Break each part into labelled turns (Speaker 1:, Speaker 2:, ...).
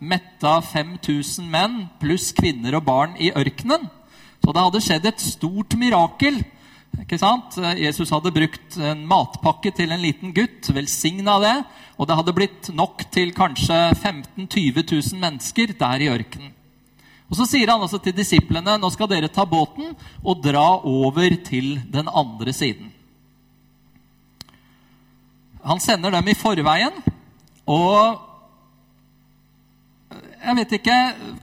Speaker 1: metta 5000 menn pluss kvinner og barn i ørkenen. Så det hadde skjedd et stort mirakel. Ikke sant? Jesus hadde brukt en matpakke til en liten gutt, velsigna det. Og det hadde blitt nok til kanskje 15 000-20 000 mennesker der i ørkenen. Og Så sier han altså til disiplene nå skal dere ta båten og dra over til den andre siden. Han sender dem i forveien, og jeg vet ikke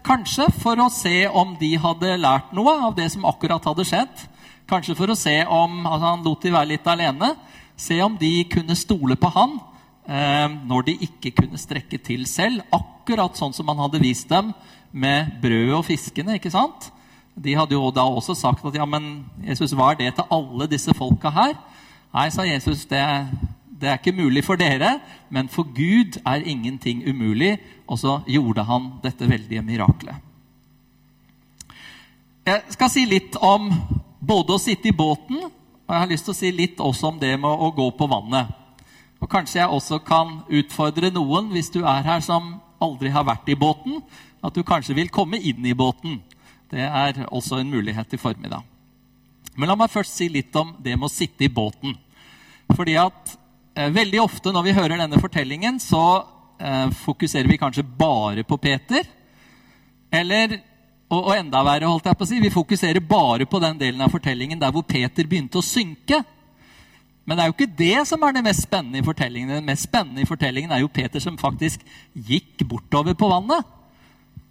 Speaker 1: Kanskje for å se om de hadde lært noe av det som akkurat hadde skjedd. Kanskje for å se om altså Han lot de være litt alene. Se om de kunne stole på han eh, når de ikke kunne strekke til selv. Akkurat sånn som han hadde vist dem med brødet og fiskene. ikke sant? De hadde jo da også sagt at ja, men Jesus, hva er det til alle disse folka her? Nei, sa Jesus, det, det er ikke mulig for dere, men for Gud er ingenting umulig. Og så gjorde han dette veldige miraklet. Jeg skal si litt om både å sitte i båten og jeg har lyst til å si litt også om det med å gå på vannet. Og Kanskje jeg også kan utfordre noen, hvis du er her som aldri har vært i båten, at du kanskje vil komme inn i båten. Det er også en mulighet i formiddag. Men la meg først si litt om det med å sitte i båten. Fordi at veldig ofte når vi hører denne fortellingen, så eh, fokuserer vi kanskje bare på Peter. Eller, og, enda verre, holdt jeg på å si, vi fokuserer bare på den delen av fortellingen der hvor Peter begynte å synke. Men det er jo ikke det som er det mest spennende i fortellingen. Det mest spennende i fortellingen er jo Peter som faktisk gikk bortover på vannet.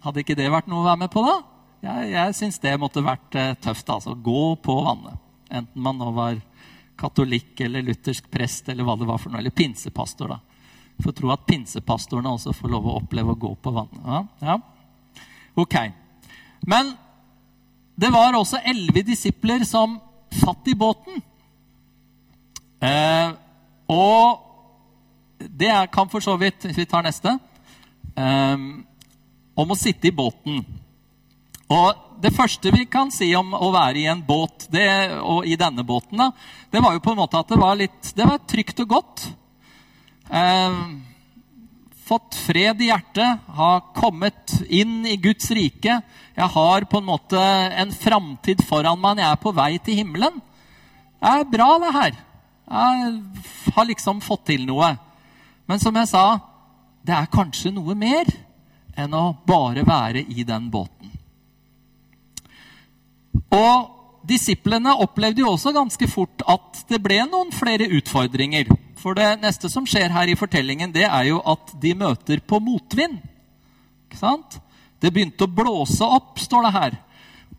Speaker 1: Hadde ikke det vært noe å være med på, da? Jeg, jeg syns det måtte vært eh, tøft. altså. Gå på vannet. Enten man nå var katolikk eller luthersk prest eller hva det var for noe. Eller pinsepastor, da. For tro at pinsepastorene også får lov å oppleve å gå på vannet. Ja, ja. Ok. Men det var også elleve disipler som satt i båten. Eh, og det kan for så vidt Hvis vi tar neste eh, om å sitte i båten. Og Det første vi kan si om å være i en båt, det, og i denne båten, da, det var jo på en måte at det var litt det var trygt og godt. Eh, fått fred i hjertet, har kommet inn i Guds rike. Jeg har på en måte en framtid foran meg når jeg er på vei til himmelen. Det er bra, det her. Jeg har liksom fått til noe. Men som jeg sa, det er kanskje noe mer enn å bare være i den båten. Og disiplene opplevde jo også ganske fort at det ble noen flere utfordringer. For det neste som skjer her i fortellingen, det er jo at de møter på motvind. Ikke sant? Det begynte å blåse opp, står det her.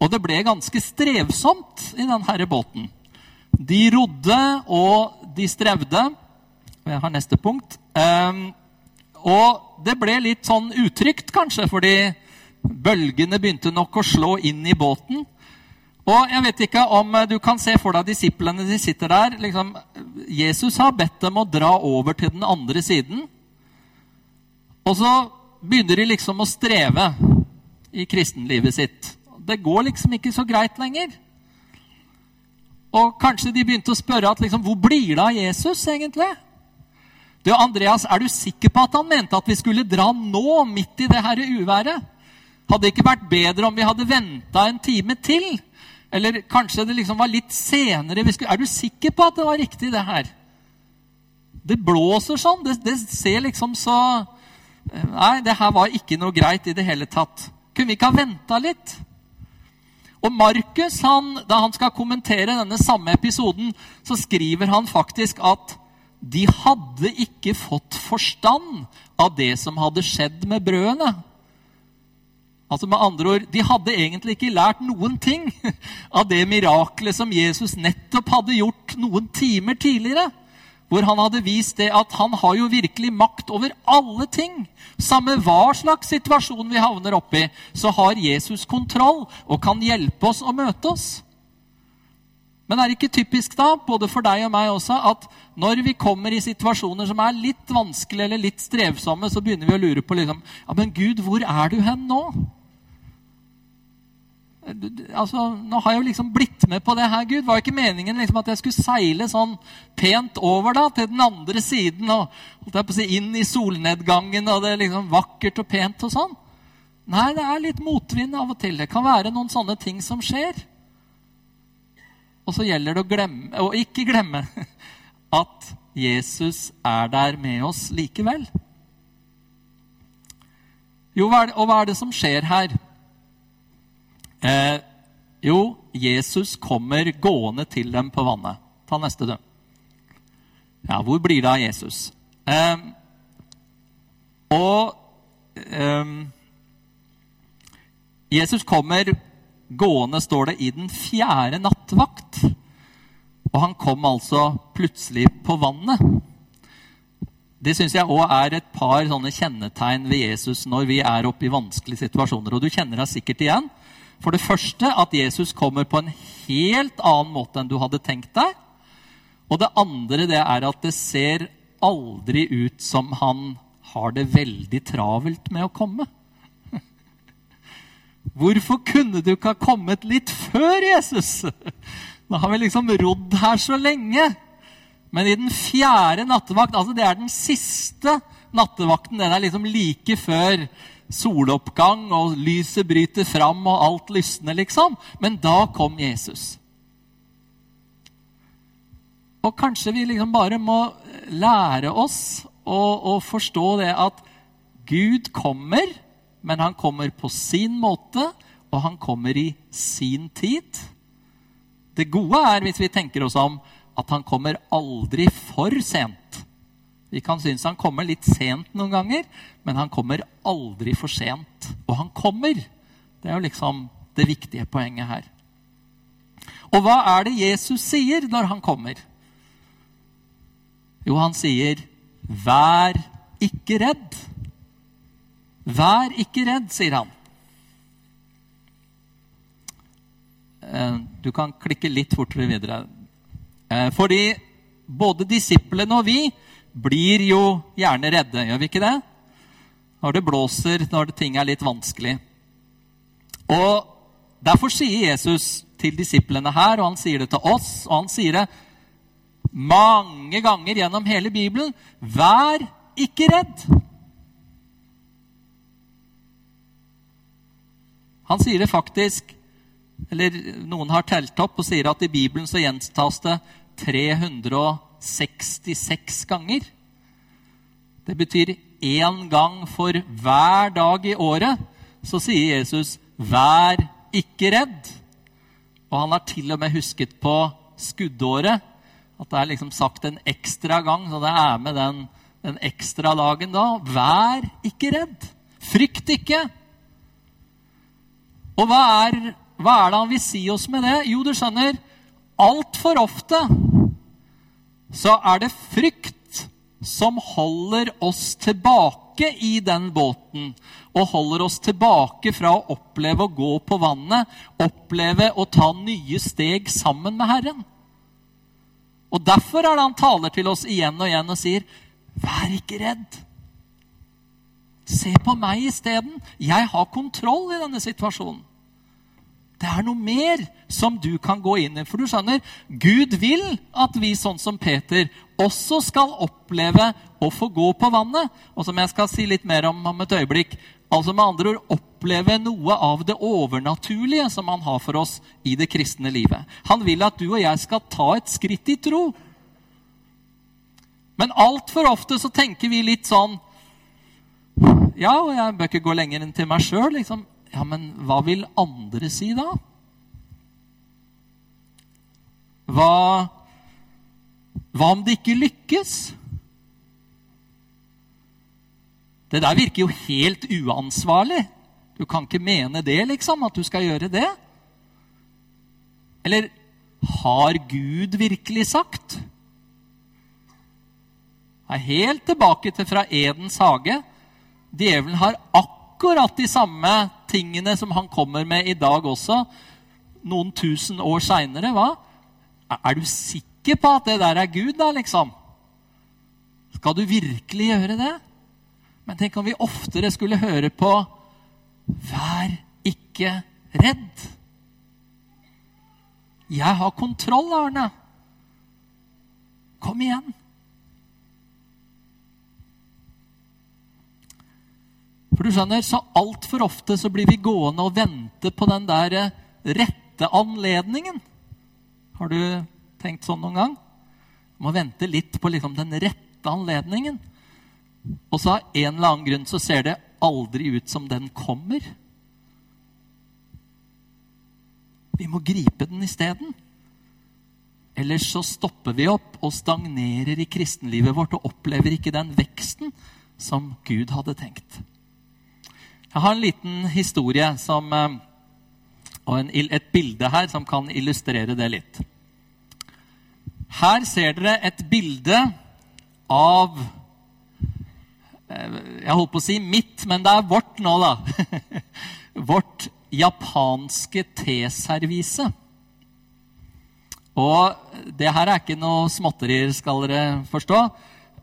Speaker 1: Og det ble ganske strevsomt i denne båten. De rodde, og de strevde. Og jeg har neste punkt. Um, og det ble litt sånn utrygt, kanskje, fordi bølgene begynte nok å slå inn i båten. Og jeg vet ikke om du kan se for deg disiplene de sitter der. Liksom, Jesus har bedt dem å dra over til den andre siden. Og så begynner de liksom å streve i kristenlivet sitt. Det går liksom ikke så greit lenger. Og kanskje de begynte å spørre at liksom, hvor blir det av Jesus egentlig? Du, Andreas, er du sikker på at han mente at vi skulle dra nå, midt i det her uværet? Hadde det ikke vært bedre om vi hadde venta en time til? Eller kanskje det liksom var litt senere? Skulle, er du sikker på at det var riktig, det her? Det blåser sånn. Det, det ser liksom så Nei, det her var ikke noe greit i det hele tatt. Kunne vi ikke ha venta litt? Og Markus, da han skal kommentere denne samme episoden, så skriver han faktisk at de hadde ikke fått forstand av det som hadde skjedd med brødene. Altså med andre ord, De hadde egentlig ikke lært noen ting av det miraklet som Jesus nettopp hadde gjort noen timer tidligere. Hvor han hadde vist det at han har jo virkelig makt over alle ting. Samme hva slags situasjon vi havner oppi, så har Jesus kontroll og kan hjelpe oss å møte oss. Men er det ikke typisk da, både for deg og meg også, at når vi kommer i situasjoner som er litt vanskelige eller litt strevsomme, så begynner vi å lure på liksom, ja, men Gud, hvor er du hen nå? Altså, Nå har jeg jo liksom blitt med på det her, Gud. Var det ikke meningen liksom, at jeg skulle seile sånn pent over da, til den andre siden og holdt jeg på å si, inn i solnedgangen, og det er liksom vakkert og pent og sånn. Nei, det er litt motvind av og til. Det kan være noen sånne ting som skjer. Og så gjelder det å glemme, og ikke glemme at Jesus er der med oss likevel. Jo, og hva er det som skjer her? Eh, jo, Jesus kommer gående til dem på vannet. Ta neste, du. Ja, hvor blir det av Jesus? Eh, og eh, Jesus kommer gående, står det, i den fjerde nattvakt. Og han kom altså plutselig på vannet. Det syns jeg òg er et par sånne kjennetegn ved Jesus når vi er oppe i vanskelige situasjoner. Og du kjenner deg sikkert igjen. For det første at Jesus kommer på en helt annen måte enn du hadde tenkt deg. Og det andre det er at det ser aldri ut som han har det veldig travelt med å komme. Hvorfor kunne du ikke ha kommet litt før, Jesus? Nå har vi liksom rodd her så lenge. Men i den fjerde nattevakt, altså det er den siste nattevakten, den er liksom like før soloppgang, og lyset bryter fram, og alt lysner, liksom. Men da kom Jesus. Og kanskje vi liksom bare må lære oss å, forstå det at Gud kommer, men han kommer på sin måte, og han kommer i sin tid. Det gode er, hvis vi tenker oss om, at han kommer aldri for sent. Vi kan synes han kommer litt sent noen ganger, men han kommer aldri for sent. Og han kommer. Det er jo liksom det viktige poenget her. Og hva er det Jesus sier når han kommer? Jo, han sier, 'Vær ikke redd'. Vær ikke redd, sier han. Eh, du kan klikke litt fortere videre. Eh, fordi både disiplene og vi blir jo gjerne redde, gjør vi ikke det? Når det blåser, når ting er litt vanskelig. Og Derfor sier Jesus til disiplene her, og han sier det til oss, og han sier det mange ganger gjennom hele Bibelen Vær ikke redd. Han sier det faktisk Eller noen har telt opp og sier at i Bibelen så gjentas det 300 66 ganger. Det betyr én gang for hver dag i året. Så sier Jesus, 'Vær ikke redd'. Og han har til og med husket på skuddåret. At det er liksom sagt en ekstra gang, så det er med den, den ekstra dagen da. Vær ikke redd. Frykt ikke. Og hva er, hva er det han vil si oss med det? Jo, du skjønner, altfor ofte så er det frykt som holder oss tilbake i den båten. Og holder oss tilbake fra å oppleve å gå på vannet, oppleve å ta nye steg sammen med Herren. Og Derfor er det han taler til oss igjen og igjen og sier, 'Vær ikke redd'. Se på meg isteden. Jeg har kontroll i denne situasjonen. Det er noe mer som du kan gå inn i. For du skjønner, Gud vil at vi, sånn som Peter, også skal oppleve å få gå på vannet. Og som jeg skal si litt mer om om et øyeblikk. Altså med andre ord oppleve noe av det overnaturlige som han har for oss i det kristne livet. Han vil at du og jeg skal ta et skritt i tro. Men altfor ofte så tenker vi litt sånn Ja, og jeg bør ikke gå lenger enn til meg sjøl. Liksom. Ja, men hva vil andre si da? Hva, hva om det ikke lykkes? Det der virker jo helt uansvarlig. Du kan ikke mene det, liksom, at du skal gjøre det. Eller har Gud virkelig sagt? Det er helt tilbake til fra Edens hage. Djevelen har akkurat de samme tingene som han kommer med i dag også, noen tusen år seinere? Er du sikker på at det der er Gud, da, liksom? Skal du virkelig gjøre det? Men tenk om vi oftere skulle høre på Vær ikke redd. Jeg har kontroll, Arne. Kom igjen. For du skjønner, så altfor ofte så blir vi gående og vente på den der eh, rette anledningen. Har du tenkt sånn noen gang? Du må vente litt på liksom den rette anledningen. Og så av en eller annen grunn så ser det aldri ut som den kommer. Vi må gripe den isteden. Ellers så stopper vi opp og stagnerer i kristenlivet vårt og opplever ikke den veksten som Gud hadde tenkt. Jeg har en liten historie som, eh, og en, et bilde her som kan illustrere det litt. Her ser dere et bilde av eh, Jeg holdt på å si mitt, men det er vårt nå, da. Vårt japanske teservise. Og det her er ikke noe småtterier, skal dere forstå.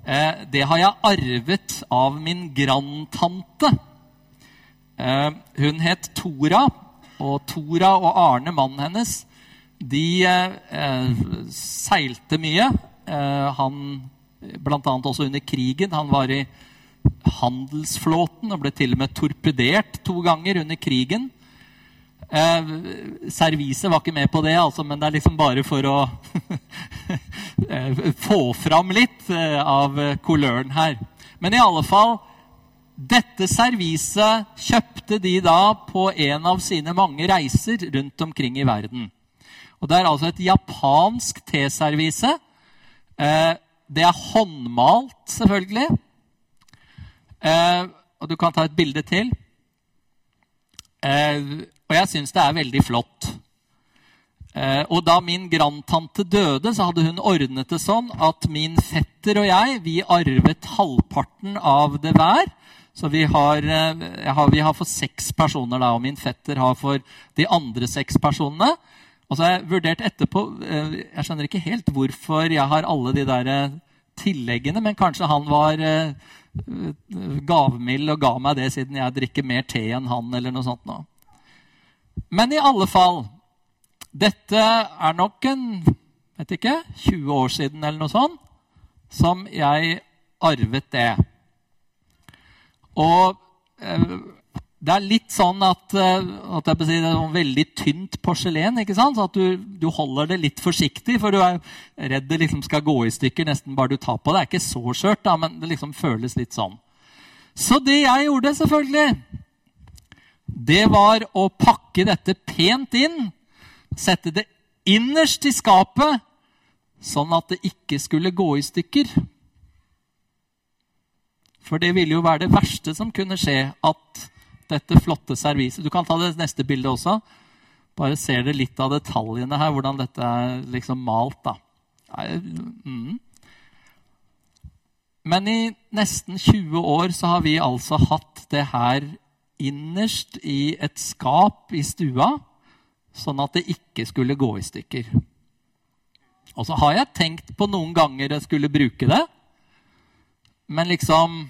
Speaker 1: Eh, det har jeg arvet av min grandtante. Eh, hun het Tora, og Tora og Arne, mannen hennes, de eh, seilte mye. Eh, han bl.a. også under krigen. Han var i handelsflåten og ble til og med torpedert to ganger under krigen. Eh, serviset var ikke med på det, altså, men det er liksom bare for å få fram litt av kuløren her. Men i alle fall Dette serviset kjøpte de da på en av sine mange reiser rundt omkring i verden. Og Det er altså et japansk teservise. Eh, det er håndmalt, selvfølgelig. Eh, og du kan ta et bilde til. Eh, og jeg syns det er veldig flott. Og da min grandtante døde, så hadde hun ordnet det sånn at min fetter og jeg vi arvet halvparten av det hver. Så vi har, eh, har, vi har for seks personer, da, og min fetter har for de andre seks personene. Og så har jeg vurdert etterpå eh, Jeg skjønner ikke helt hvorfor jeg har alle de der eh, tilleggene, men kanskje han var gavmild og ga meg det siden jeg drikker mer te enn han, eller noe sånt. Nå. Men i alle fall Dette er nok en vet ikke, 20 år siden eller noe sånt som jeg arvet det. Og eh, det er litt sånn at, eh, at det er sånn veldig tynt porselen. ikke sant? Så at du, du, holder det litt forsiktig, for du er redd det liksom skal gå i stykker nesten bare du tar på det. Det er ikke så skjørt, men det liksom føles litt sånn. Så det jeg gjorde, selvfølgelig det var å pakke dette pent inn, sette det innerst i skapet, sånn at det ikke skulle gå i stykker. For det ville jo være det verste som kunne skje, at dette flotte serviset Du kan ta det neste bildet også. Bare ser dere litt av detaljene her, hvordan dette er liksom malt. da. Mm. Men i nesten 20 år så har vi altså hatt det her innerst i et skap i stua, sånn at det ikke skulle gå i stykker. Og så har jeg tenkt på noen ganger jeg skulle bruke det, men liksom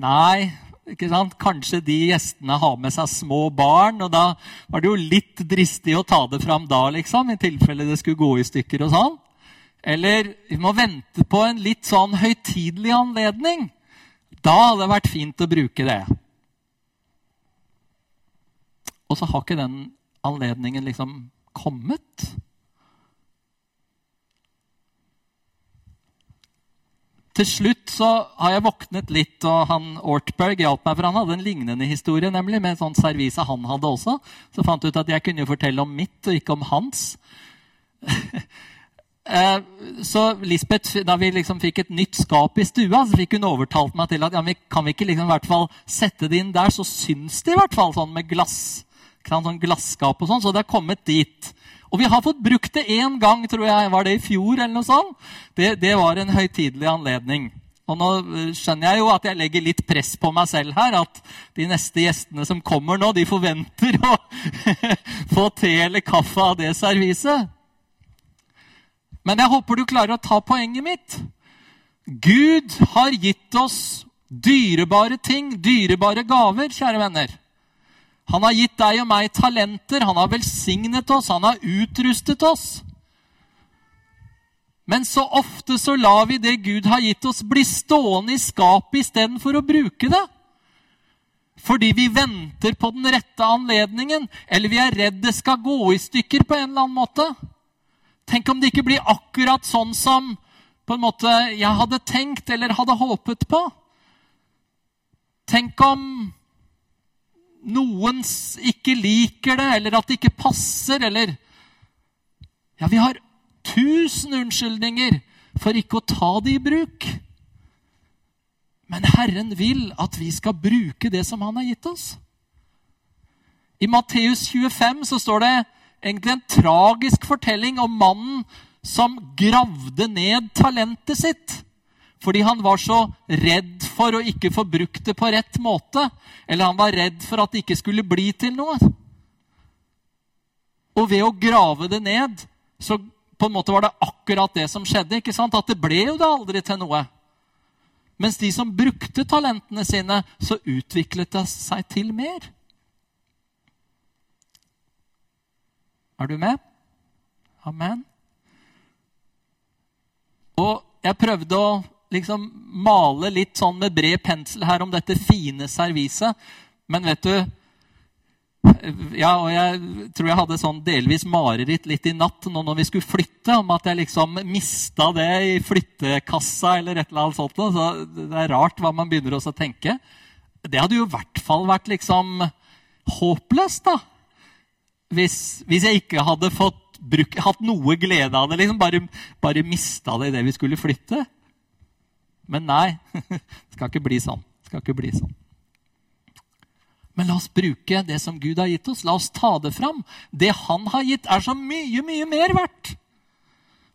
Speaker 1: Nei, ikke sant? kanskje de gjestene har med seg små barn, og da var det jo litt dristig å ta det fram da, liksom, i tilfelle det skulle gå i stykker og sånn. Eller vi må vente på en litt sånn høytidelig anledning. Da hadde det vært fint å bruke det. Og så har ikke den anledningen liksom kommet. Til slutt så har jeg våknet litt, og han Ortberg hjalp meg. For han hadde en lignende historie nemlig, med en sånn servise han hadde også. Så fant jeg ut at jeg kunne fortelle om mitt, og ikke om hans. Eh, så Lisbeth, da vi liksom fikk et nytt skap i stua, så fikk hun overtalt meg til at ja, kan vi ikke liksom hvert fall sette det inn der, så syns det i hvert fall sånn med glass sånn glasskap og sånn, så det er kommet dit. Og vi har fått brukt det én gang, tror jeg. Var det i fjor? eller noe sånt? Det, det var en høytidelig anledning. Og nå eh, skjønner jeg jo at jeg legger litt press på meg selv her. At de neste gjestene som kommer nå, de forventer å få te eller kaffe av det serviset. Men jeg håper du klarer å ta poenget mitt. Gud har gitt oss dyrebare ting, dyrebare gaver, kjære venner. Han har gitt deg og meg talenter, han har velsignet oss, han har utrustet oss. Men så ofte så lar vi det Gud har gitt oss, bli stående i skapet istedenfor å bruke det. Fordi vi venter på den rette anledningen, eller vi er redd det skal gå i stykker på en eller annen måte. Tenk om det ikke blir akkurat sånn som på en måte jeg hadde tenkt eller hadde håpet på. Tenk om noen ikke liker det, eller at det ikke passer, eller Ja, vi har tusen unnskyldninger for ikke å ta det i bruk. Men Herren vil at vi skal bruke det som Han har gitt oss. I Matteus 25 så står det egentlig en tragisk fortelling om mannen som gravde ned talentet sitt fordi han var så redd for å ikke få brukt det på rett måte. Eller han var redd for at det ikke skulle bli til noe. Og ved å grave det ned, så på en måte var det akkurat det som skjedde. ikke sant? At det ble jo det aldri til noe. Mens de som brukte talentene sine, så utviklet det seg til mer. Er du med? Amen. Og jeg prøvde å liksom male litt sånn med bred pensel her om dette fine serviset. Men vet du Ja, og jeg tror jeg hadde sånn delvis mareritt litt i natt nå når vi skulle flytte, om at jeg liksom mista det i flyttekassa eller et eller annet sånt. Så det er rart hva man begynner å tenke. Det hadde jo i hvert fall vært liksom håpløst, da. Hvis, hvis jeg ikke hadde fått bruk, hatt noe glede av det. liksom Bare, bare mista det idet vi skulle flytte. Men nei, det skal ikke bli sånn. Det skal ikke bli sånn. Men la oss bruke det som Gud har gitt oss. La oss ta det fram. Det han har gitt, er så mye, mye mer verdt.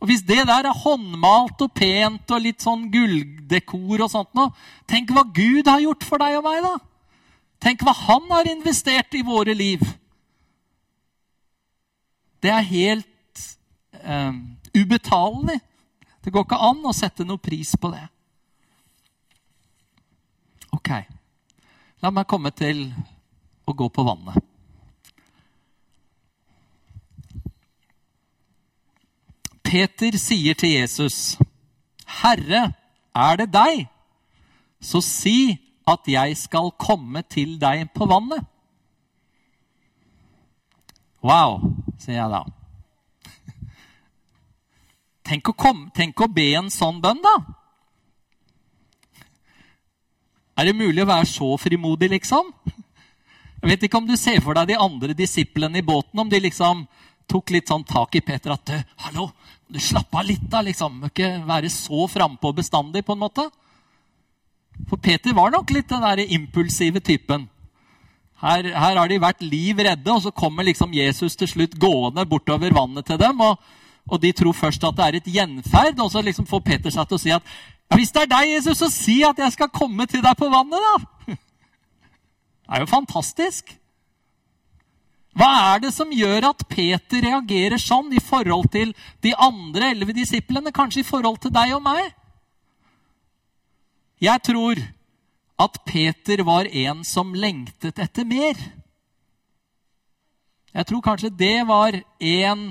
Speaker 1: Og Hvis det der er håndmalt og pent og litt sånn gulldekor og sånt noe, tenk hva Gud har gjort for deg og meg, da. Tenk hva han har investert i våre liv. Det er helt um, ubetalelig. Det går ikke an å sette noe pris på det. Ok, la meg komme til å gå på vannet. Peter sier til Jesus, 'Herre, er det deg?' Så si at jeg skal komme til deg på vannet. Wow, sier jeg da. Tenk å, komme, tenk å be en sånn bønn, da. Er det mulig å være så frimodig, liksom? Jeg vet ikke om du ser for deg de andre disiplene i båten, om de liksom tok litt sånn tak i Peter at 'Hallo, du slapp av litt, da.' liksom. Må ikke være så frampå bestandig, på en måte. For Peter var nok litt den der impulsive typen. Her, her har de vært liv redde, og så kommer liksom Jesus til slutt gående bortover vannet til dem. Og, og de tror først at det er et gjenferd, og så liksom får Peter seg til å si at hvis det er deg, Jesus, så si at jeg skal komme til deg på vannet, da! Det er jo fantastisk. Hva er det som gjør at Peter reagerer sånn i forhold til de andre elleve disiplene? Kanskje i forhold til deg og meg? Jeg tror at Peter var en som lengtet etter mer. Jeg tror kanskje det var en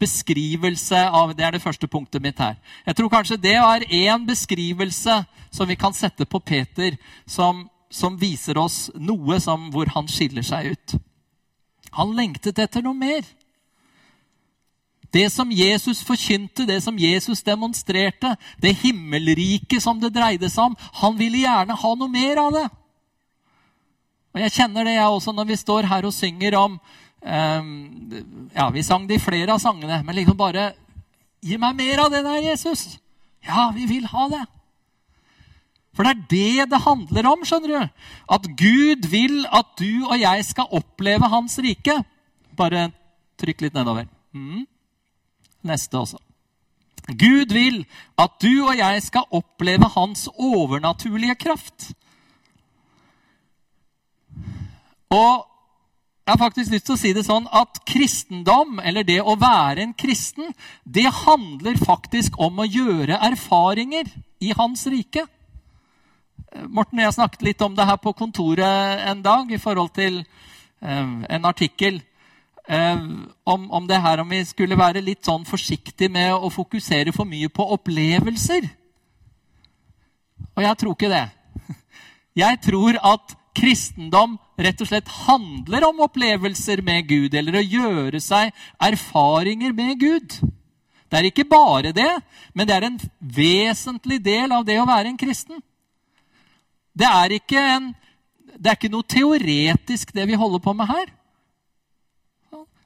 Speaker 1: beskrivelse av Det er det første punktet mitt her. Jeg tror kanskje det er én beskrivelse som vi kan sette på Peter, som, som viser oss noe som, hvor han skiller seg ut. Han lengtet etter noe mer. Det som Jesus forkynte, det som Jesus demonstrerte, det himmelriket som det dreide seg om, han ville gjerne ha noe mer av det. Og Jeg kjenner det, jeg også, når vi står her og synger om Ja, vi sang det i flere av sangene, men liksom bare Gi meg mer av det der, Jesus. Ja, vi vil ha det. For det er det det handler om, skjønner du. At Gud vil at du og jeg skal oppleve Hans rike. Bare trykk litt nedover. Mm. Neste også. Gud vil at du og jeg skal oppleve Hans overnaturlige kraft. Og jeg har faktisk lyst til å si det sånn at kristendom, eller det å være en kristen, det handler faktisk om å gjøre erfaringer i Hans rike. Morten og jeg snakket litt om det her på kontoret en dag i forhold til en artikkel om, om, det her om vi skulle være litt sånn forsiktige med å fokusere for mye på opplevelser. Og jeg tror ikke det. Jeg tror at kristendom rett og slett handler om opplevelser med Gud, eller å gjøre seg erfaringer med Gud. Det er ikke bare det, men det er en vesentlig del av det å være en kristen. Det er ikke, en, det er ikke noe teoretisk, det vi holder på med her.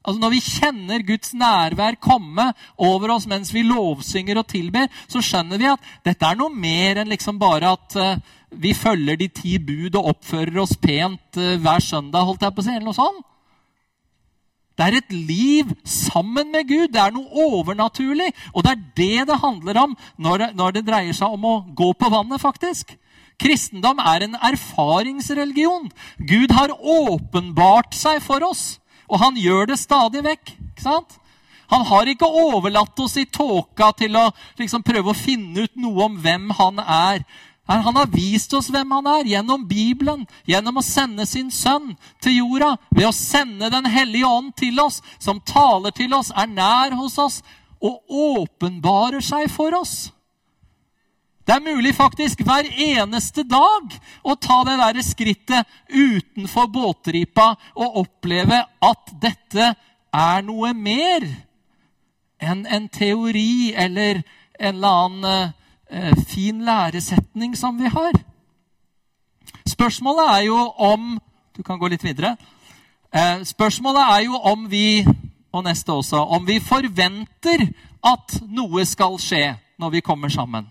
Speaker 1: Altså Når vi kjenner Guds nærvær komme over oss mens vi lovsynger og tilber, så skjønner vi at dette er noe mer enn liksom bare at uh, vi følger de ti bud og oppfører oss pent uh, hver søndag. holdt jeg på å si, eller noe sånt. Det er et liv sammen med Gud. Det er noe overnaturlig. Og det er det det handler om når det, når det dreier seg om å gå på vannet, faktisk. Kristendom er en erfaringsreligion. Gud har åpenbart seg for oss. Og han gjør det stadig vekk. ikke sant? Han har ikke overlatt oss i tåka til å liksom, prøve å finne ut noe om hvem han er. Han har vist oss hvem han er, gjennom Bibelen, gjennom å sende sin sønn til jorda, ved å sende Den hellige ånd til oss, som taler til oss, er nær hos oss og åpenbarer seg for oss. Det er mulig faktisk hver eneste dag å ta det der skrittet utenfor båtripa og oppleve at dette er noe mer enn en teori eller en eller annen eh, fin læresetning som vi har. Spørsmålet er jo om Du kan gå litt videre. Eh, spørsmålet er jo om vi og neste også, om vi forventer at noe skal skje når vi kommer sammen.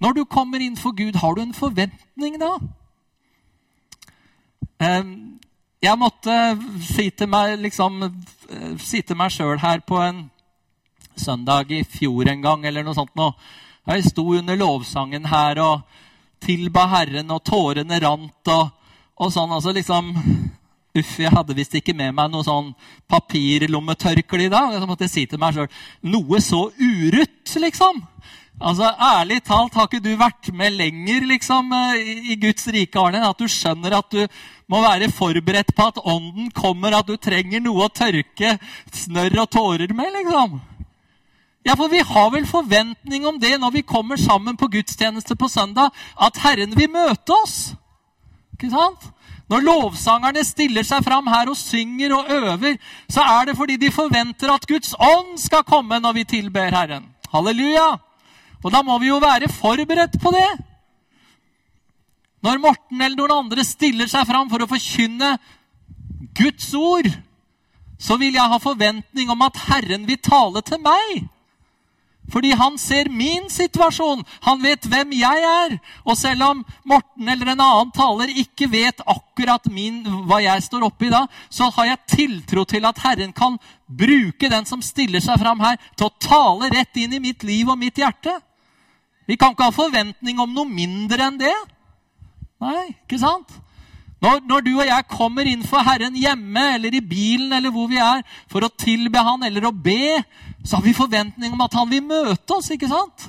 Speaker 1: Når du kommer inn for Gud, har du en forventning da? Jeg måtte si til meg liksom, eh, si til meg sjøl her på en søndag i fjor en gang, eller noe sånt noe. Jeg sto under lovsangen her og tilba Herren, og tårene rant og, og sånn. altså liksom, Uff, jeg hadde visst ikke med meg noe sånn papirlommetørkle i dag. Så måtte jeg si til meg sjøl Noe så urutt, liksom. Altså, Ærlig talt, har ikke du vært med lenger liksom, eh, i Guds rike, Arne, at du skjønner at du må være forberedt på at ånden kommer, at du trenger noe å tørke snørr og tårer med? liksom? Ja, for vi har vel forventning om det når vi kommer sammen på gudstjeneste på søndag, at Herren vil møte oss. Ikke sant? Når lovsangerne stiller seg fram her og synger og øver, så er det fordi de forventer at Guds ånd skal komme når vi tilber Herren. Halleluja! Og da må vi jo være forberedt på det. Når Morten eller noen andre stiller seg fram for å forkynne Guds ord, så vil jeg ha forventning om at Herren vil tale til meg. Fordi han ser min situasjon. Han vet hvem jeg er. Og selv om Morten eller en annen taler ikke vet akkurat min, hva jeg står oppi da, så har jeg tiltro til at Herren kan bruke den som stiller seg fram her, til å tale rett inn i mitt liv og mitt hjerte. Vi kan ikke ha forventning om noe mindre enn det. Nei, ikke sant? Når, når, du og jeg kommer inn for Herren hjemme eller i bilen eller hvor vi er, for å tilbe Han eller å be, så har vi forventning om at Han vil møte oss. ikke sant?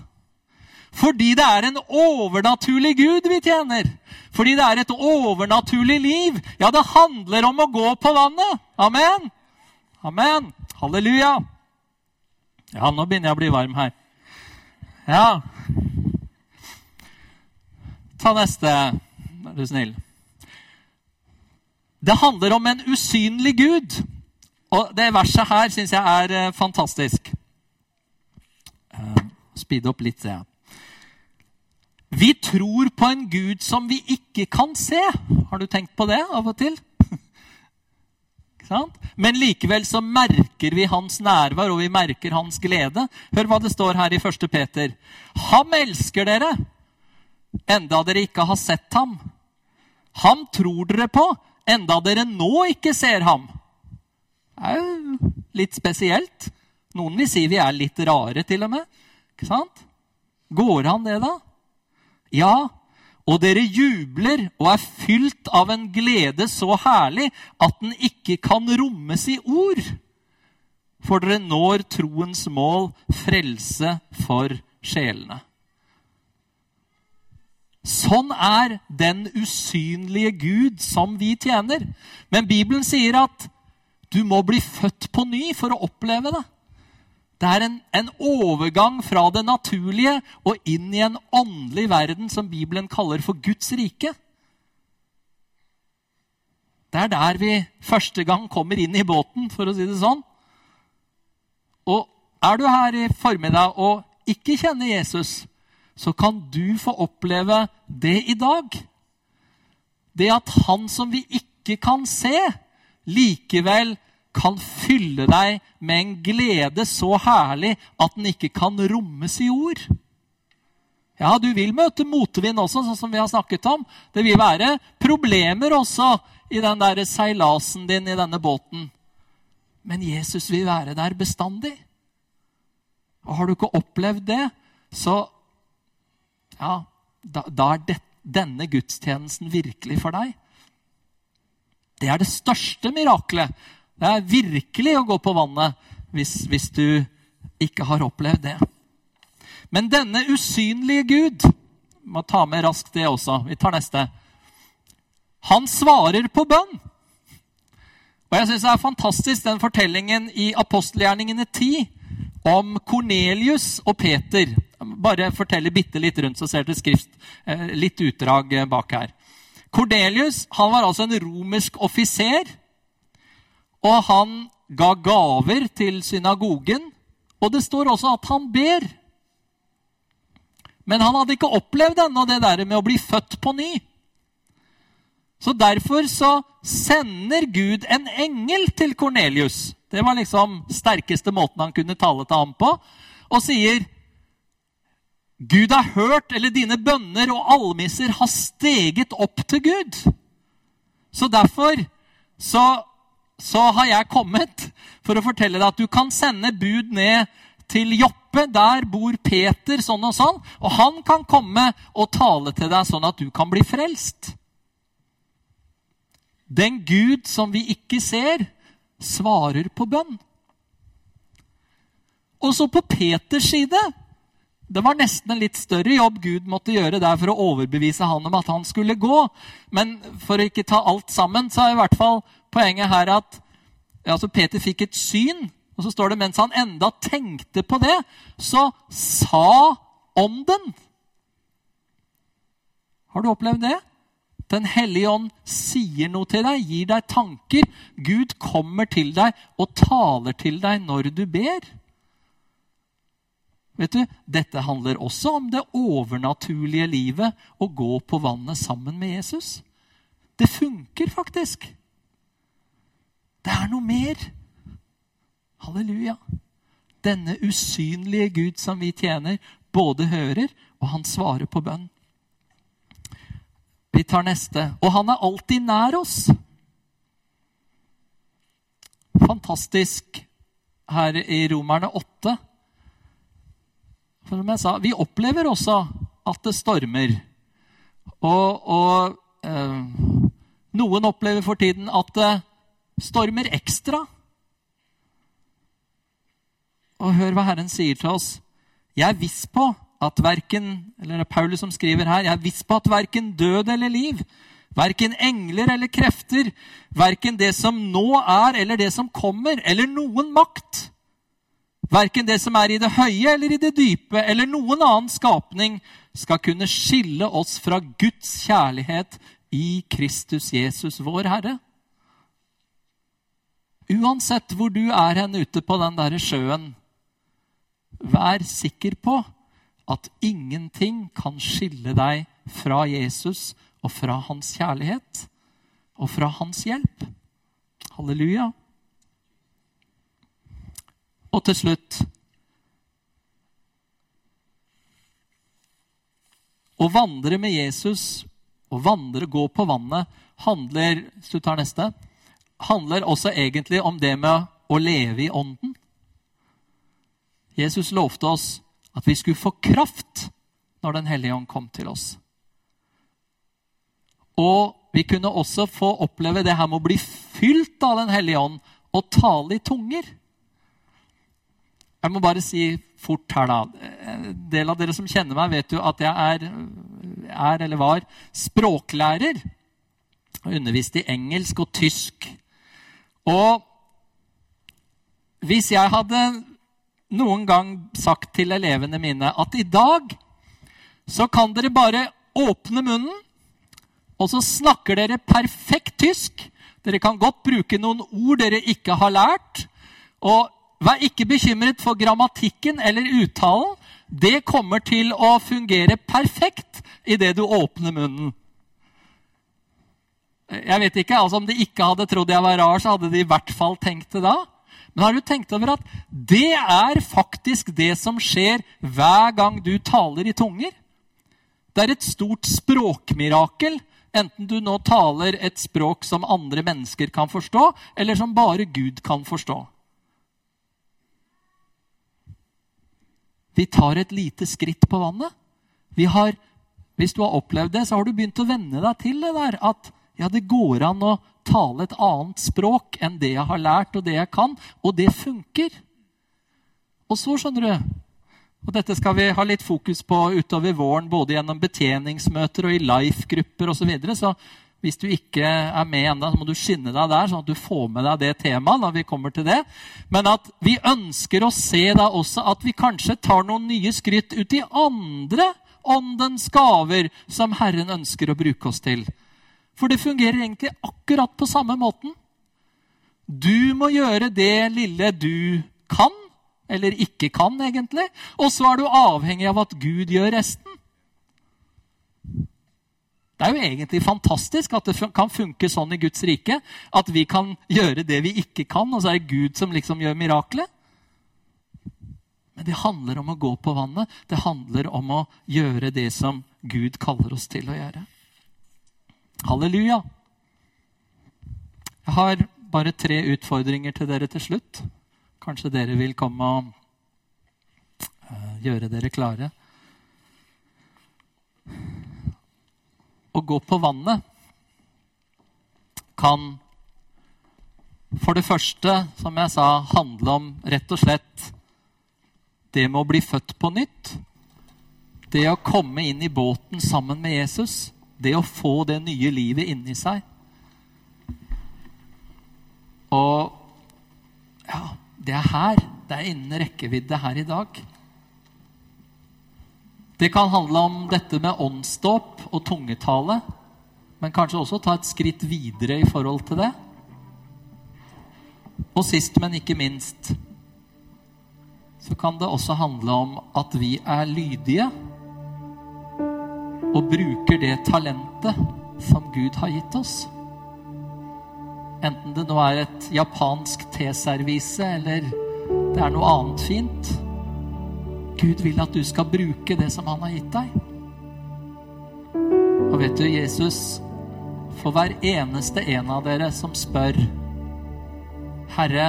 Speaker 1: Fordi det er en overnaturlig Gud vi tjener. Fordi det er et overnaturlig liv. Ja, det handler om å gå på vannet. Amen. Amen. Halleluja. Ja, nå begynner jeg å bli varm her. Ja. Ta neste, er du snill. Det handler om en usynlig Gud. Og det verset her syns jeg er eh, fantastisk. Uh, speed opp litt, ser jeg. Vi tror på en Gud som vi ikke kan se. Har du tenkt på det av og til? Men likevel så merker vi hans nærvær, og vi merker hans glede. Hør hva det står her i 1. Peter. Ham elsker dere enda dere ikke har sett ham. Ham tror dere på, enda dere nå ikke ser ham. Det er jo litt spesielt. Noen vil si vi er litt rare, til og med. Ikke sant? Går han det, da? Ja. Og dere jubler og er fylt av en glede så herlig at den ikke kan rommes i ord. For dere når troens mål, frelse for sjelene. Sånn er den usynlige Gud som vi tjener. Men Bibelen sier at du må bli født på ny for å oppleve det. Det er en, en, overgang fra det naturlige og inn i en åndelig verden som Bibelen kaller for Guds rike. Det er der vi første gang kommer inn i båten, for å si det sånn. Og er du her i formiddag og ikke kjenner Jesus, så kan du få oppleve det i dag. Det at han som vi ikke kan se, likevel kan fylle deg med en glede så herlig at den ikke kan rommes i ord. Ja, du vil møte motvind også, sånn som vi har snakket om. Det vil være problemer også i den der seilasen din i denne båten. Men Jesus vil være der bestandig. Og har du ikke opplevd det, så ja, da, da er det, denne gudstjenesten virkelig for deg. Det er det største miraklet. Det er virkelig å gå på vannet hvis, hvis du ikke har opplevd det. Men denne usynlige Gud må ta med raskt det også. Vi tar neste. Han svarer på bønn. Og jeg syns det er fantastisk den fortellingen i apostelgjerningene 10 om Kornelius og Peter. Bare fortelle bitte litt rundt, så ser dere skrift, eh, litt utdrag eh, bak her. Kornelius var altså en romersk offiser. Og han ga gaver til synagogen. Og det står også at han ber. Men han hadde ikke opplevd ennå det der med å bli født på ny. Så derfor så sender Gud en engel til Kornelius. Det var liksom sterkeste måten han kunne tale til ham på. Og sier Gud har hørt, eller dine bønner og almisser har steget opp til Gud. Så derfor så, så har jeg kommet for å fortelle deg at du kan sende bud ned til Joppe. Der bor Peter sånn og sånn. Og han kan komme og tale til deg sånn at du kan bli frelst. Den Gud som vi ikke ser, svarer på bønn. Og så på Peters side det var nesten en litt større jobb Gud måtte gjøre der for å overbevise han om at han skulle gå. Men for å ikke ta alt sammen, så er i hvert fall poenget her at altså Peter fikk et syn. Og så står det mens han enda tenkte på det, så sa ånden Har du opplevd det? Den hellige ånd sier noe til deg, gir deg tanker. Gud kommer til deg og taler til deg når du ber. Vet du, Dette handler også om det overnaturlige livet å gå på vannet sammen med Jesus. Det funker faktisk. Det er noe mer. Halleluja. Denne usynlige Gud som vi tjener, både hører, og han svarer på bønn. Vi tar neste. Og han er alltid nær oss. Fantastisk her i Romerne 8. For som jeg sa, vi opplever også at det stormer. Og, og eh, noen opplever for tiden at det stormer ekstra. Og hør hva Herren sier til oss. Jeg er viss på at verken eller det er Paulus som skriver her, jeg er viss på at verken død eller liv, verken engler eller krefter, verken det som nå er eller det som kommer, eller noen makt, verken det som er i det høye eller i det dype, eller noen annen skapning, skal kunne skille oss fra Guds kjærlighet i Kristus Jesus, vår Herre. Uansett hvor du er hen ute på den derre sjøen, vær sikker på at ingenting kan skille deg fra Jesus og fra hans kjærlighet og fra hans hjelp. Halleluja. Og til slutt Å vandre med Jesus, å vandre, gå på vannet, handler hvis du tar neste, handler også egentlig om det med å leve i ånden. Jesus lovte oss at vi skulle få kraft når Den hellige ånd kom til oss. Og vi kunne også få oppleve det her med å bli fylt av Den hellige ånd og tale i tunger. Jeg må bare si fort her, da. En del av dere som kjenner meg, vet jo at jeg er, er eller var språklærer. Og underviste i engelsk og tysk. Og hvis jeg hadde noen gang sagt til elevene mine at i dag så kan dere bare åpne munnen, og så snakker dere perfekt tysk. Dere kan godt bruke noen ord dere ikke har lært. Og vær ikke bekymret for grammatikken eller uttalen. Det kommer til å fungere perfekt idet du åpner munnen. Jeg vet ikke, altså Om de ikke hadde trodd jeg var rar, så hadde de i hvert fall tenkt det da. Men har du tenkt over at det er faktisk det som skjer hver gang du taler i tunger? Det er et stort språkmirakel, enten du nå taler et språk som andre mennesker kan forstå, eller som bare Gud kan forstå. Vi tar et lite skritt på vannet. Har, hvis du har opplevd det, så har du begynt å venne deg til det der at ja, det går an å tale et annet språk enn det jeg har lært, og det jeg kan. Og det funker. Og så, skjønner du og Dette skal vi ha litt fokus på utover våren, både gjennom betjeningsmøter og i life-grupper osv. Så, videre. så hvis du ikke er med ennå, må du skynde deg der, sånn at du får med deg det temaet. når vi kommer til det. Men at vi ønsker å se da også at vi kanskje tar noen nye skritt ut i andre åndens gaver som Herren ønsker å bruke oss til. For det fungerer egentlig akkurat på samme måten. Du må gjøre det lille du kan, eller ikke kan, egentlig. Og så er du avhengig av at Gud gjør resten. Det er jo egentlig fantastisk at det kan funke sånn i Guds rike. At vi kan gjøre det vi ikke kan, og så er det Gud som liksom gjør miraklet. Men det handler om å gå på vannet. Det handler om å gjøre det som Gud kaller oss til å gjøre. Halleluja. Jeg har bare tre utfordringer til dere til slutt. Kanskje dere vil komme og uh, gjøre dere klare. Å gå på vannet kan for det første, som jeg sa, handle om rett og slett det med å bli født på nytt. Det å komme inn i båten sammen med Jesus. Det å få det nye livet inni seg. Og ja, det er her. Det er innen rekkevidde her i dag. Det kan handle om dette med åndsdåp og tungetale, men kanskje også ta et skritt videre i forhold til det. Og sist, men ikke minst, så kan det også handle om at vi er lydige og bruker det talentet som Gud har gitt oss. Enten det nå er et japansk teservise eller det er noe annet fint. Gud vil at du skal bruke det som han har gitt deg. Og vet du, Jesus, for hver eneste en av dere som spør Herre,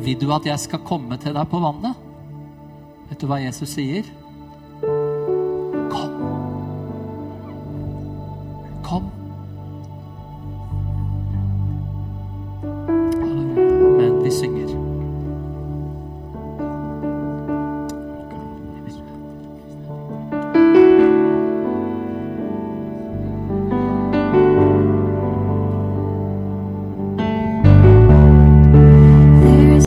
Speaker 1: vil du at jeg skal komme til deg på vannet? Vet du hva Jesus sier?